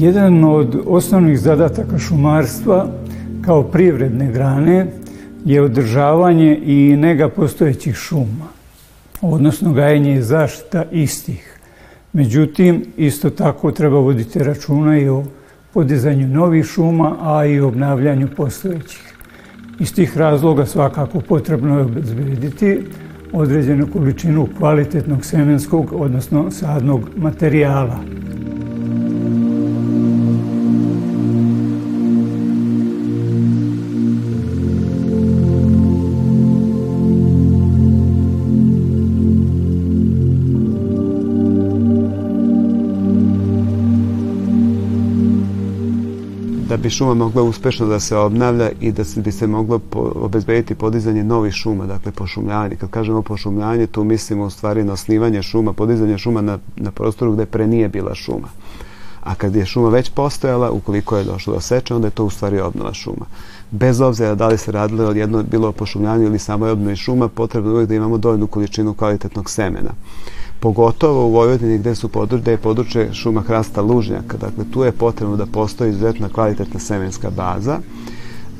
Jedan od osnovnih zadataka šumarstva kao privredne grane je održavanje i nega postojećih šuma, odnosno gajenje i zaštita istih. Međutim, isto tako treba voditi računa i o podizanju novih šuma, a i obnavljanju postojećih. Iz tih razloga svakako potrebno je obezbediti određenu količinu kvalitetnog semenskog, odnosno sadnog materijala. Bi šuma mogla uspešno da se obnavlja i da se, bi se moglo po, obezbediti podizanje novih šuma, dakle pošumljavanje. Kad kažemo pošumljavanje, tu mislimo u stvari na osnivanje šuma, podizanje šuma na, na prostoru gde pre nije bila šuma. A kad je šuma već postojala, ukoliko je došlo do seče, onda je to u stvari obnova šuma. Bez obzira da li se radilo od jedno bilo o pošumljanju ili samo obnovi šuma, potrebno je da imamo dovoljnu količinu kvalitetnog semena pogotovo u Vojvodini gde su područje, je područje šuma hrasta lužnjaka. Dakle, tu je potrebno da postoji izuzetna kvalitetna semenska baza.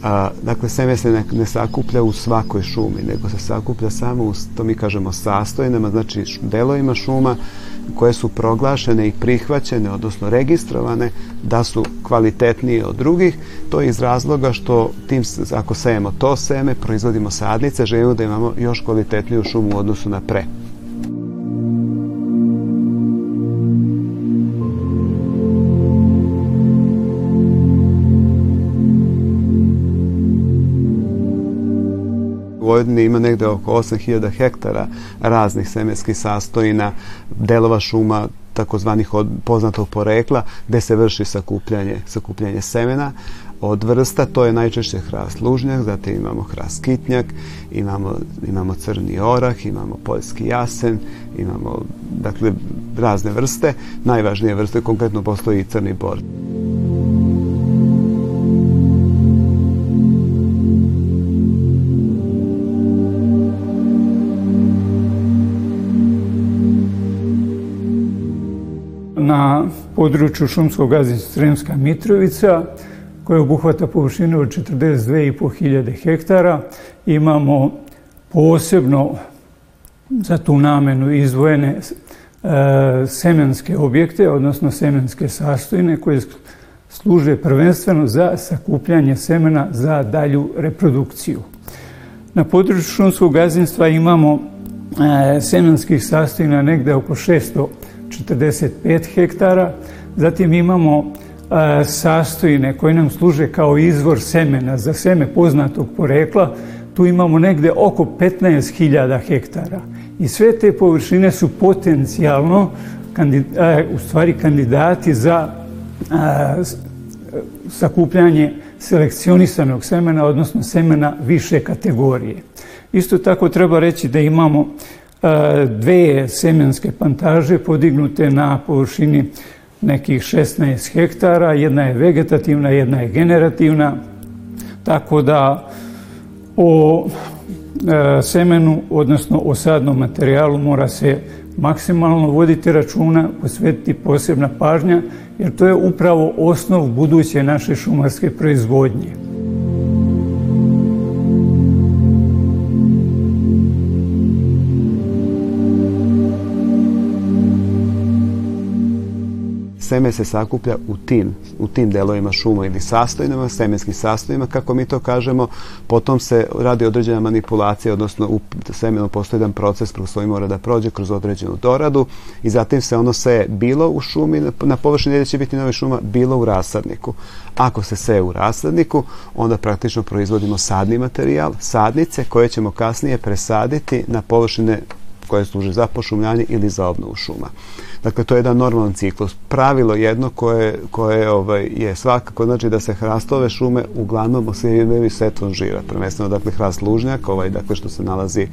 A, dakle, seme se ne, ne sakuplja u svakoj šumi, nego se sakuplja samo u, to mi kažemo, sastojnama, znači delovima šuma koje su proglašene i prihvaćene, odnosno registrovane, da su kvalitetnije od drugih. To je iz razloga što tim, ako sejemo to seme, proizvodimo sadnice, želimo da imamo još kvalitetniju šumu u odnosu na pre. Vojvodini ima negde oko 8000 hektara raznih semenskih sastojina, delova šuma, takozvanih od poznatog porekla, gde se vrši sakupljanje, sakupljanje semena od vrsta, to je najčešće hrast lužnjak, zatim imamo hrast kitnjak, imamo, imamo crni orah, imamo poljski jasen, imamo dakle, razne vrste. Najvažnije vrste konkretno postoji i crni bor. Području šumskog gazdinstva Sremska Mitrovica, koja obuhvata površinu od 42.500 hektara. Imamo posebno za tu namenu izdvojene e, semenske objekte, odnosno semenske sastojine koje služe prvenstveno za sakupljanje semena za dalju reprodukciju. Na području šumskog gazdinstva imamo e, semenskih sastojina negde oko 600 45 hektara. Zatim imamo a, sastojine koje nam služe kao izvor semena za seme poznatog porekla. Tu imamo negde oko 15.000 hektara. I sve te površine su potencijalno a, u stvari kandidati za a, sakupljanje selekcionisanog semena, odnosno semena više kategorije. Isto tako treba reći da imamo dve semenske plantaže podignute na površini nekih 16 hektara. Jedna je vegetativna, jedna je generativna. Tako da o e, semenu, odnosno o sadnom materijalu mora se maksimalno voditi računa, posvetiti posebna pažnja, jer to je upravo osnov buduće naše šumarske proizvodnje. Seme se sakuplja u tim, u tim delovima šuma ili sastojnama, semenskim sastojnama, kako mi to kažemo, potom se radi određena manipulacija, odnosno u semenu postoji jedan proces kroz koji mora da prođe kroz određenu doradu i zatim se ono seje bilo u šumi, na površini gdje će biti novi šuma, bilo u rasadniku. Ako se seje u rasadniku, onda praktično proizvodimo sadni materijal, sadnice koje ćemo kasnije presaditi na površine koje služe za pošumljanje ili za obnovu šuma. Dakle, to je jedan normalan ciklus. Pravilo jedno koje, koje ovaj, je svakako, znači da se hrastove šume uglavnom osvijevaju setvom žira. Prvenstveno, dakle, hrast lužnjak, ovaj, dakle, što se nalazi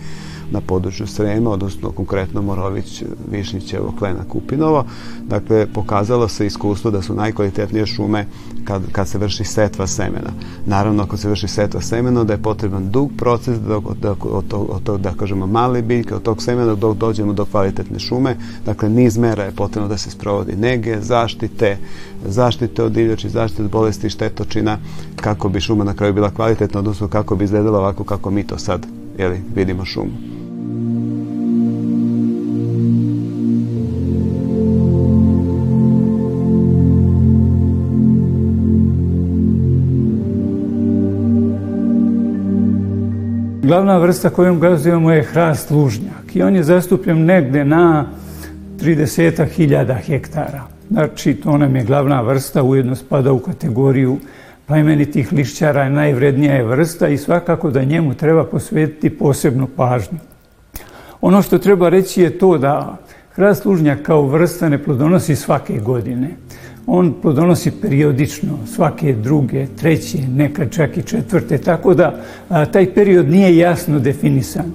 na području Srema, odnosno konkretno Morović, Višnjićevo, Klena, Kupinovo. Dakle, pokazalo se iskustvo da su najkvalitetnije šume kad, kad se vrši setva semena. Naravno, ako se vrši setva semena, da je potreban dug proces da, da, od, tog, od tog, da kažemo, male biljke, od tog semena dok dođemo do kvalitetne šume. Dakle, niz mera je potrebno da se sprovodi nege, zaštite, zaštite od divljači, zaštite od bolesti i štetočina, kako bi šuma na kraju bila kvalitetna, odnosno kako bi izgledala ovako kako mi to sad jeli, vidimo šumu. Glavna vrsta kojom gazdujemo je hrast lužnjak i on je zastupljen negde na 30.000 hektara. Znači, to nam je glavna vrsta, ujedno spada u kategoriju plemenitih lišćara, najvrednija je vrsta i svakako da njemu treba posvetiti posebnu pažnju. Ono što treba reći je to da hrast lužnjak kao vrsta ne plodonosi svake godine on plodonosi periodično, svake druge, treće, nekad čak i četvrte, tako da a, taj period nije jasno definisan.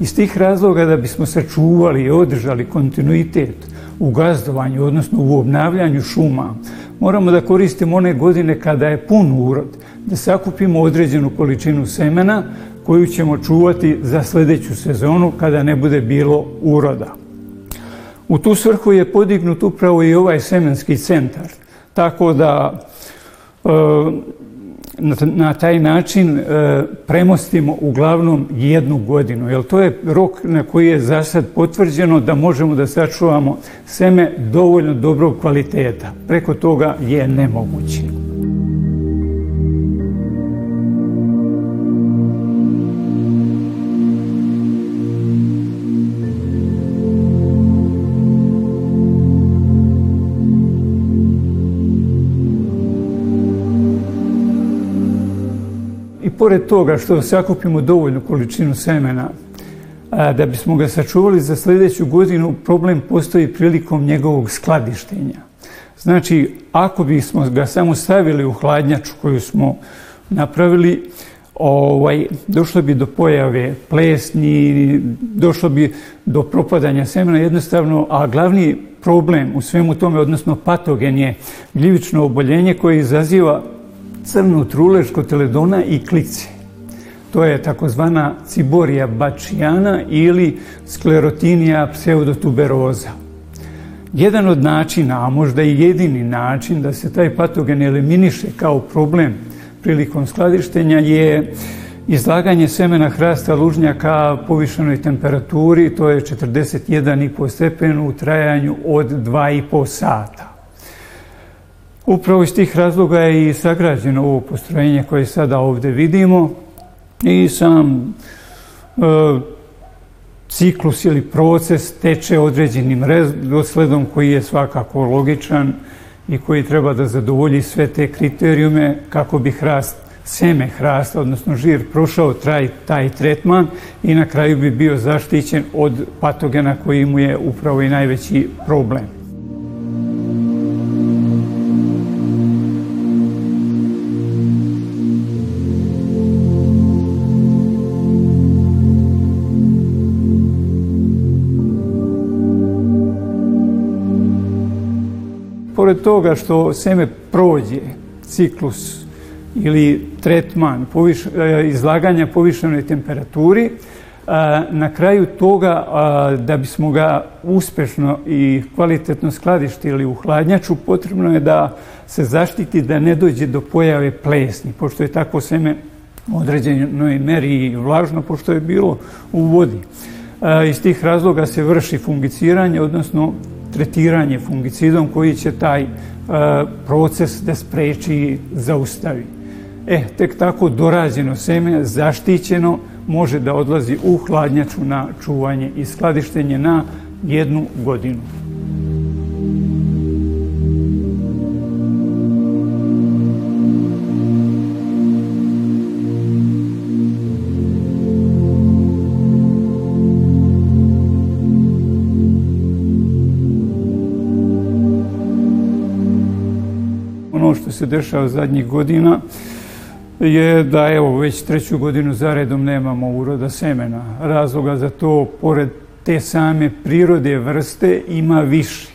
Iz tih razloga da bismo sačuvali i održali kontinuitet u gazdovanju, odnosno u obnavljanju šuma, moramo da koristimo one godine kada je pun urod, da sakupimo određenu količinu semena koju ćemo čuvati za sledeću sezonu kada ne bude bilo uroda. U tu svrhu je podignut upravo i ovaj semenski centar. Tako da e, na taj način e, premostimo uglavnom jednu godinu, jer to je rok na koji je za sad potvrđeno da možemo da sačuvamo seme dovoljno dobrog kvaliteta. Preko toga je nemoguće. Pored toga što sakupimo dovoljnu količinu semena, da bismo ga sačuvali za sledeću godinu, problem postoji prilikom njegovog skladištenja. Znači, ako bismo ga samo stavili u hladnjaču koju smo napravili, ovaj, došlo bi do pojave plesni, došlo bi do propadanja semena jednostavno, a glavni problem u svemu tome, odnosno patogen je gljivično oboljenje koje izaziva crnu trulež teledona i klice. To je takozvana ciborija bačijana ili sklerotinija pseudotuberoza. Jedan od načina, a možda i jedini način da se taj patogen eliminiše kao problem prilikom skladištenja je izlaganje semena hrasta lužnjaka povišenoj temperaturi, to je 41,5 stepenu u trajanju od 2,5 sata. Upravo iz tih razloga je i sagrađeno ovo postrojenje koje sada ovde vidimo i sam e, ciklus ili proces teče određenim dosledom koji je svakako logičan i koji treba da zadovolji sve te kriterijume kako bi hrast, seme hrasta, odnosno žir, prošao traj, taj tretman i na kraju bi bio zaštićen od patogena koji mu je upravo i najveći problem. Pored toga što seme prođe ciklus ili tretman poviš, e, izlaganja povišenoj temperaturi, na kraju toga, da bismo ga uspešno i kvalitetno skladištili u hladnjaču, potrebno je da se zaštiti da ne dođe do pojave plesni, pošto je tako seme u određenoj meri i vlažno, pošto je bilo u vodi. Iz tih razloga se vrši fungiciranje, odnosno tretiranje fungicidom koji će taj e, proces da spreči i zaustavi. E, tek tako dorađeno seme, zaštićeno, može da odlazi u hladnjaču na čuvanje i skladištenje na jednu godinu. Se dešava zadnjih godina je da evo već treću godinu zaredom nemamo uroda semena. Razloga za to, pored te same prirode vrste, ima više.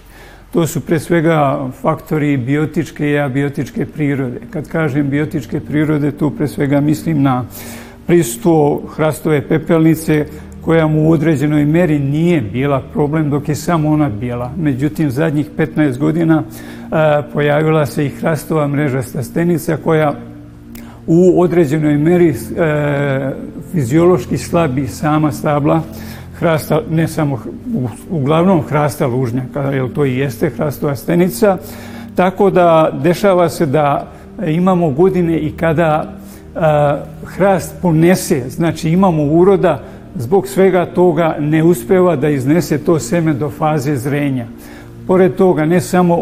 To su pre svega faktori biotičke i abiotičke prirode. Kad kažem biotičke prirode, tu pre svega mislim na prisustvo hrastove pepelnice koja mu u određenoj meri nije bila problem dok je samo ona bila. Međutim, zadnjih 15 godina pojavila se i hrastova mreža stastenica koja u određenoj meri e, fiziološki slabi sama stabla hrasta, ne samo, uglavnom hrasta lužnjaka, jer to i jeste hrastova stenica, tako da dešava se da imamo godine i kada a, hrast ponese, znači imamo uroda, zbog svega toga ne uspeva da iznese to seme do faze zrenja. Pored toga, ne samo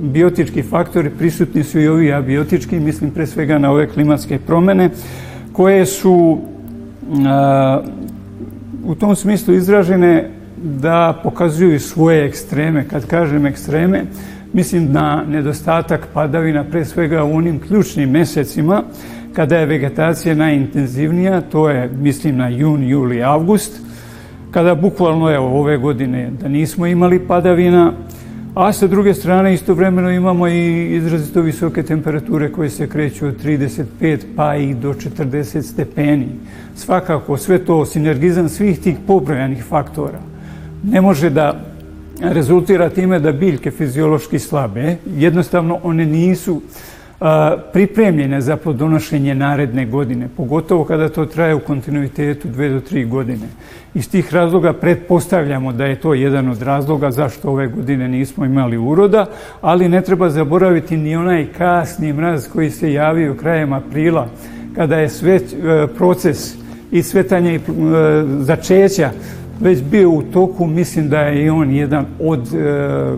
biotički faktori, prisutni su i ovi abiotički, mislim pre svega na ove klimatske promene, koje su a, u tom smislu izražene da pokazuju svoje ekstreme. Kad kažem ekstreme, mislim na nedostatak padavina, pre svega u onim ključnim mesecima, kada je vegetacija najintenzivnija, to je, mislim, na jun, juli, avgust, kada bukvalno, evo, ove godine da nismo imali padavina, a sa druge strane istovremeno imamo i izrazito visoke temperature koje se kreću od 35 pa i do 40 stepeni. Svakako sve to sinergizam svih tih pobrojanih faktora ne može da rezultira time da biljke fiziološki slabe, jednostavno one nisu pripremljene za plodonošenje naredne godine, pogotovo kada to traje u kontinuitetu dve do tri godine. Iz tih razloga pretpostavljamo da je to jedan od razloga zašto ove godine nismo imali uroda, ali ne treba zaboraviti ni onaj kasni mraz koji se javio krajem aprila, kada je sve e, proces i svetanja i e, začeća već bio u toku, mislim da je i on jedan od e,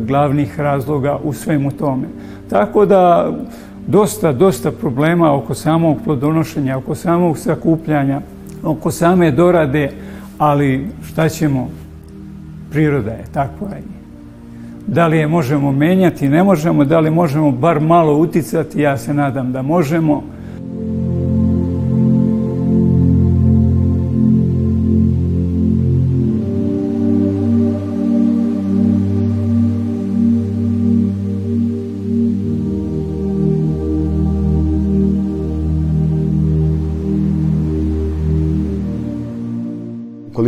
glavnih razloga u svemu tome. Tako da dosta, dosta problema oko samog plodonošenja, oko samog sakupljanja, oko same dorade, ali šta ćemo? Priroda je takva i da li je možemo menjati, ne možemo, da li možemo bar malo uticati, ja se nadam da možemo,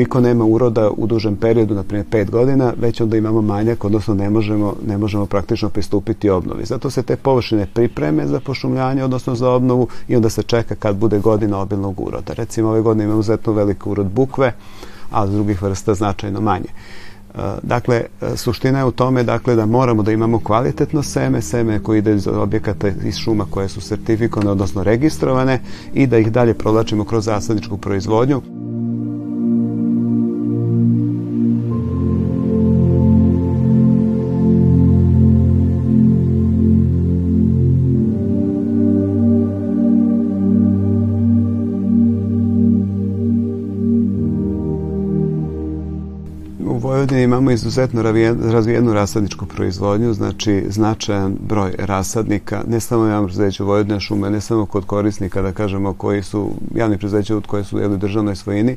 ukoliko nema uroda u dužem periodu, na primjer 5 godina, već onda imamo manjak, odnosno ne možemo, ne možemo praktično pristupiti obnovi. Zato se te površine pripreme za pošumljanje, odnosno za obnovu i onda se čeka kad bude godina obilnog uroda. Recimo ove godine imamo zetno veliko urod bukve, a drugih vrsta značajno manje. E, dakle, suština je u tome dakle, da moramo da imamo kvalitetno seme, seme koje ide iz objekata iz šuma koje su sertifikovane, odnosno registrovane i da ih dalje provlačimo kroz zasadničku proizvodnju. Vojvodini imamo izuzetno razvijenu rasadničku proizvodnju, znači značajan broj rasadnika, ne samo javno preduzeće Vojvodina šume, ne samo kod korisnika, da kažemo, koji su javni preduzeće od koje su u državnoj svojini,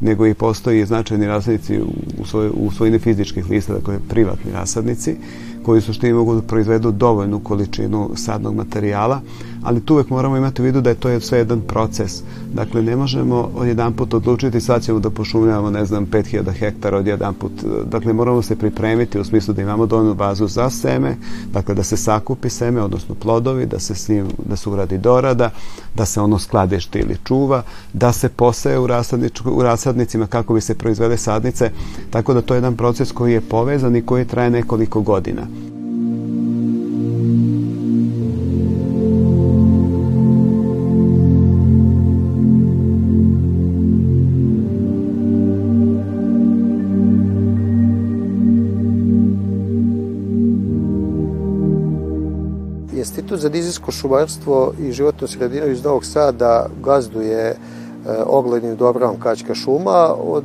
nego i postoji značajni rasadnici u, svoj, u svojini fizičkih lista, dakle privatni rasadnici, koji u suštini mogu da proizvedu dovoljnu količinu sadnog materijala, ali tu uvek moramo imati u vidu da je to sve jedan proces. Dakle, ne možemo odjedan put odlučiti sad ćemo da pošumljavamo, ne znam, 5000 hektara odjedan put. Dakle, moramo se pripremiti u smislu da imamo dovoljnu bazu za seme, dakle da se sakupi seme, odnosno plodovi, da se, s njim, da se uradi dorada, da se ono skladišti ili čuva, da se poseje u, u rasadnicima kako bi se proizvede sadnice, tako da to je jedan proces koji je povezan i koji traje nekoliko godina. Institut za dizijsko šumarstvo i životnu sredinu iz Novog Sada gazduje e, oglednim dobrom Kačka šuma, od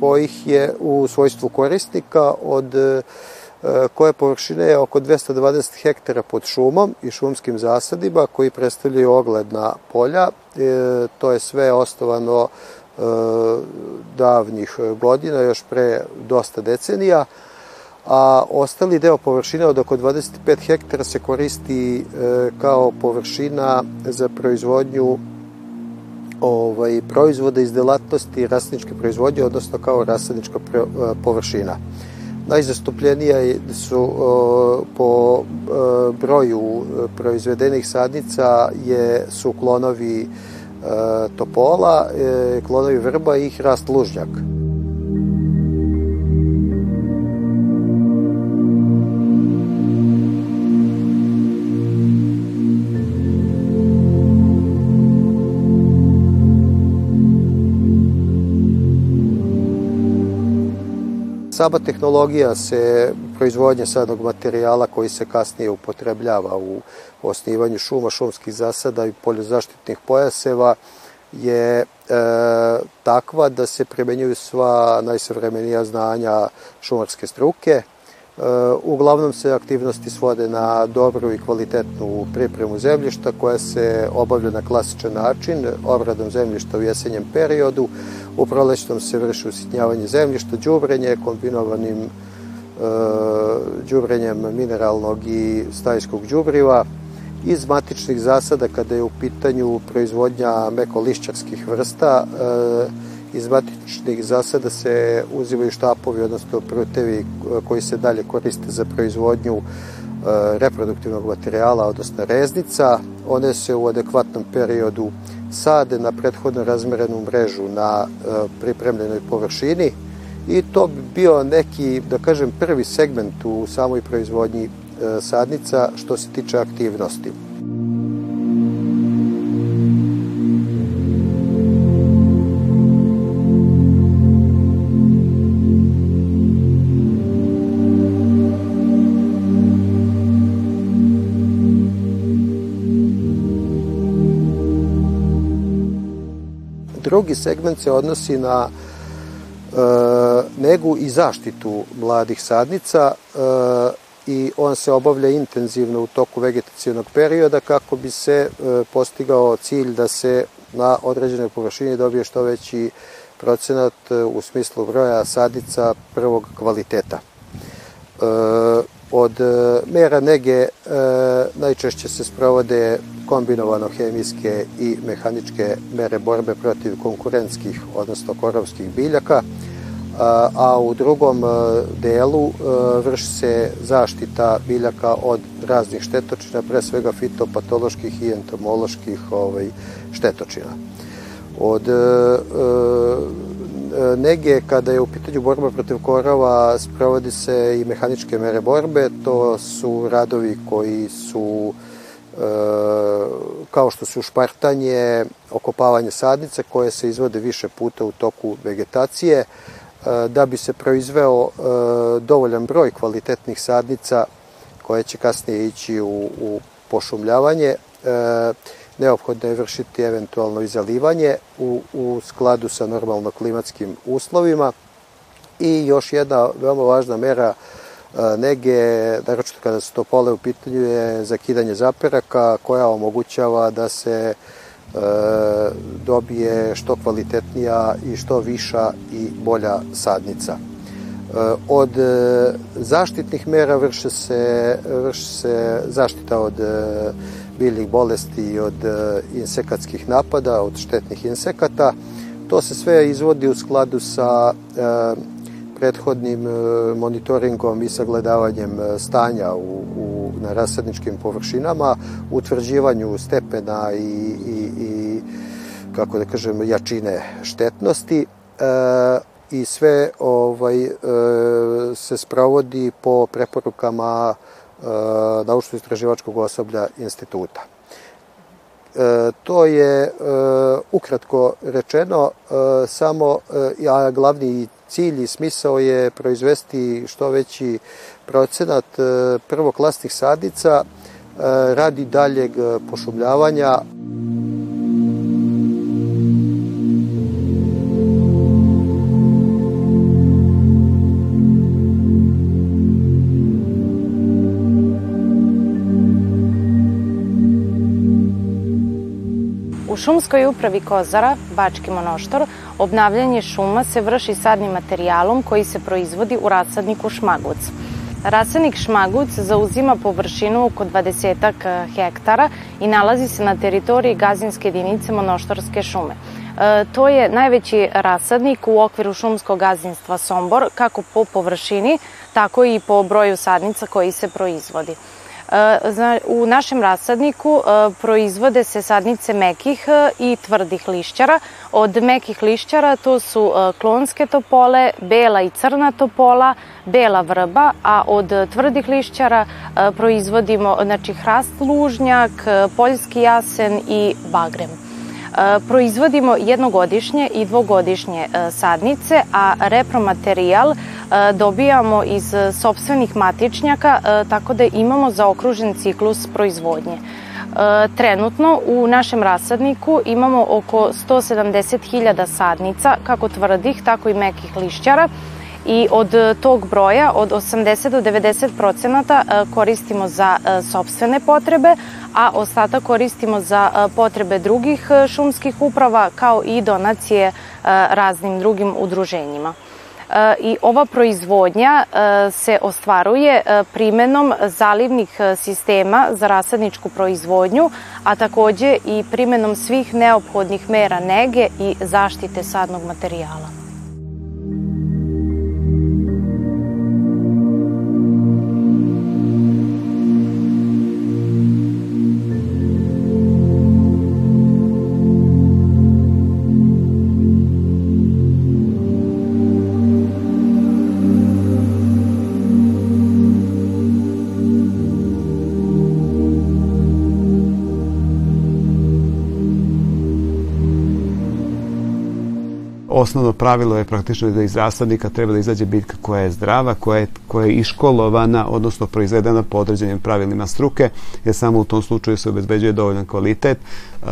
kojih je u svojstvu korisnika od e, koje površine je oko 220 hektara pod šumom i šumskim zasadima koji predstavljaju ogledna polja. E, to je sve osnovano davnih godina, još pre dosta decenija a ostali deo površine od oko 25 hektara se koristi e, kao površina za proizvodnju ovaj, proizvoda iz delatnosti rasadničke proizvodnje, odnosno kao rasadnička površina. Najzastupljenija su po broju proizvedenih sadnica je, su klonovi topola, klonovi vrba i hrast lužnjak. Sama tehnologija se proizvodnje sadnog materijala koji se kasnije upotrebljava u osnivanju šuma, šumskih zasada i poljozaštitnih pojaseva je e, takva da se primenjuju sva najsavremenija znanja šumarske struke, Uglavnom se aktivnosti svode na dobru i kvalitetnu pripremu zemljišta koja se obavlja na klasičan način, obradom zemljišta u jesenjem periodu. U prolećnom se vrši usitnjavanje zemljišta, đubrenje kombinovanim e, đubrenjem mineralnog i stajskog đubriva. Iz matičnih zasada kada je u pitanju proizvodnja mekolišćarskih vrsta, e, iz matičnih zasada se uzimaju štapovi, odnosno protevi koji se dalje koriste za proizvodnju e, reproduktivnog materijala, odnosno reznica. One se u adekvatnom periodu sade na prethodno razmerenu mrežu na e, pripremljenoj površini i to bi bio neki, da kažem, prvi segment u samoj proizvodnji sadnica što se tiče aktivnosti. Drugi segment se odnosi na e, negu i zaštitu mladih sadnica e, i on se obavlja intenzivno u toku vegetacijonog perioda kako bi se e, postigao cilj da se na određenoj površini dobije što veći procenat e, u smislu broja sadnica prvog kvaliteta. E, od e, mera nege e, najčešće se sprovode kombinovano hemijske i mehaničke mere borbe protiv konkurentskih, odnosno korovskih biljaka, a u drugom delu vrši se zaštita biljaka od raznih štetočina, pre svega fitopatoloških i entomoloških ovaj, štetočina. Od nege kada je u pitanju borba protiv korova sprovodi se i mehaničke mere borbe, to su radovi koji su e, kao što su špartanje, okopavanje sadnice koje se izvode više puta u toku vegetacije e, da bi se proizveo e, dovoljan broj kvalitetnih sadnica koje će kasnije ići u, u pošumljavanje neophodno je vršiti eventualno izalivanje u, u skladu sa normalno klimatskim uslovima i još jedna veoma važna mera nege, naročito kada su to pole u pitanju, je zakidanje zaperaka koja omogućava da se e, dobije što kvalitetnija i što viša i bolja sadnica. E, od e, zaštitnih mera vrše se, vrše se zaštita od e, biljnih bolesti i od e, insekatskih napada, od štetnih insekata. To se sve izvodi u skladu sa e, prethodnim e, monitoringom i sagledavanjem stanja u, u, na rasadničkim površinama, utvrđivanju stepena i, i, i kako da kažem, jačine štetnosti e, i sve ovaj, e, se sprovodi po preporukama naučno-istraživačkog osoblja instituta. E, to je e, ukratko rečeno, samo a glavni cilj i smisao je proizvesti što veći procenat prvoklasnih sadica radi daljeg pošumljavanja šumskoj upravi Kozara, Bački monoštor, obnavljanje šuma se vrši sadnim materijalom koji se proizvodi u rasadniku šmaguc. Rasadnik šmaguc zauzima površinu oko 20 hektara i nalazi se na teritoriji gazinske jedinice monoštorske šume. To je najveći rasadnik u okviru šumskog gazdinstva Sombor, kako po površini, tako i po broju sadnica koji se proizvodi. U našem rasadniku proizvode se sadnice mekih i tvrdih lišćara. Od mekih lišćara to su klonske topole, bela i crna topola, bela vrba, a od tvrdih lišćara proizvodimo znači, hrast lužnjak, poljski jasen i bagrem. Proizvodimo jednogodišnje i dvogodišnje sadnice, a repromaterijal dobijamo iz sobstvenih matičnjaka, tako da imamo zaokružen ciklus proizvodnje. Trenutno u našem rasadniku imamo oko 170.000 sadnica, kako tvrdih, tako i mekih lišćara, i od tog broja, od 80 do 90 procenata koristimo za sobstvene potrebe, a ostatak koristimo za potrebe drugih šumskih uprava kao i donacije raznim drugim udruženjima. I ova proizvodnja se ostvaruje primenom zalivnih sistema za rasadničku proizvodnju, a takođe i primenom svih neophodnih mera nege i zaštite sadnog materijala. Osnovno pravilo je praktično da iz rasadnika treba da izađe biljka koja je zdrava, koja je, koja je iškolovana, odnosno proizvedena po određenim pravilima struke, jer samo u tom slučaju se obezbeđuje dovoljan kvalitet, uh,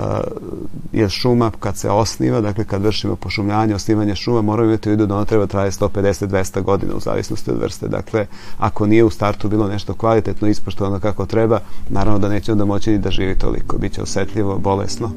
jer šuma kad se osniva, dakle kad vršimo pošumljanje, osnivanje šuma, moramo imati u vidu da ona treba traje 150-200 godina u zavisnosti od vrste. Dakle, ako nije u startu bilo nešto kvalitetno ispoštovano kako treba, naravno da neće onda moći ni da živi toliko. Biće osetljivo, bolesno.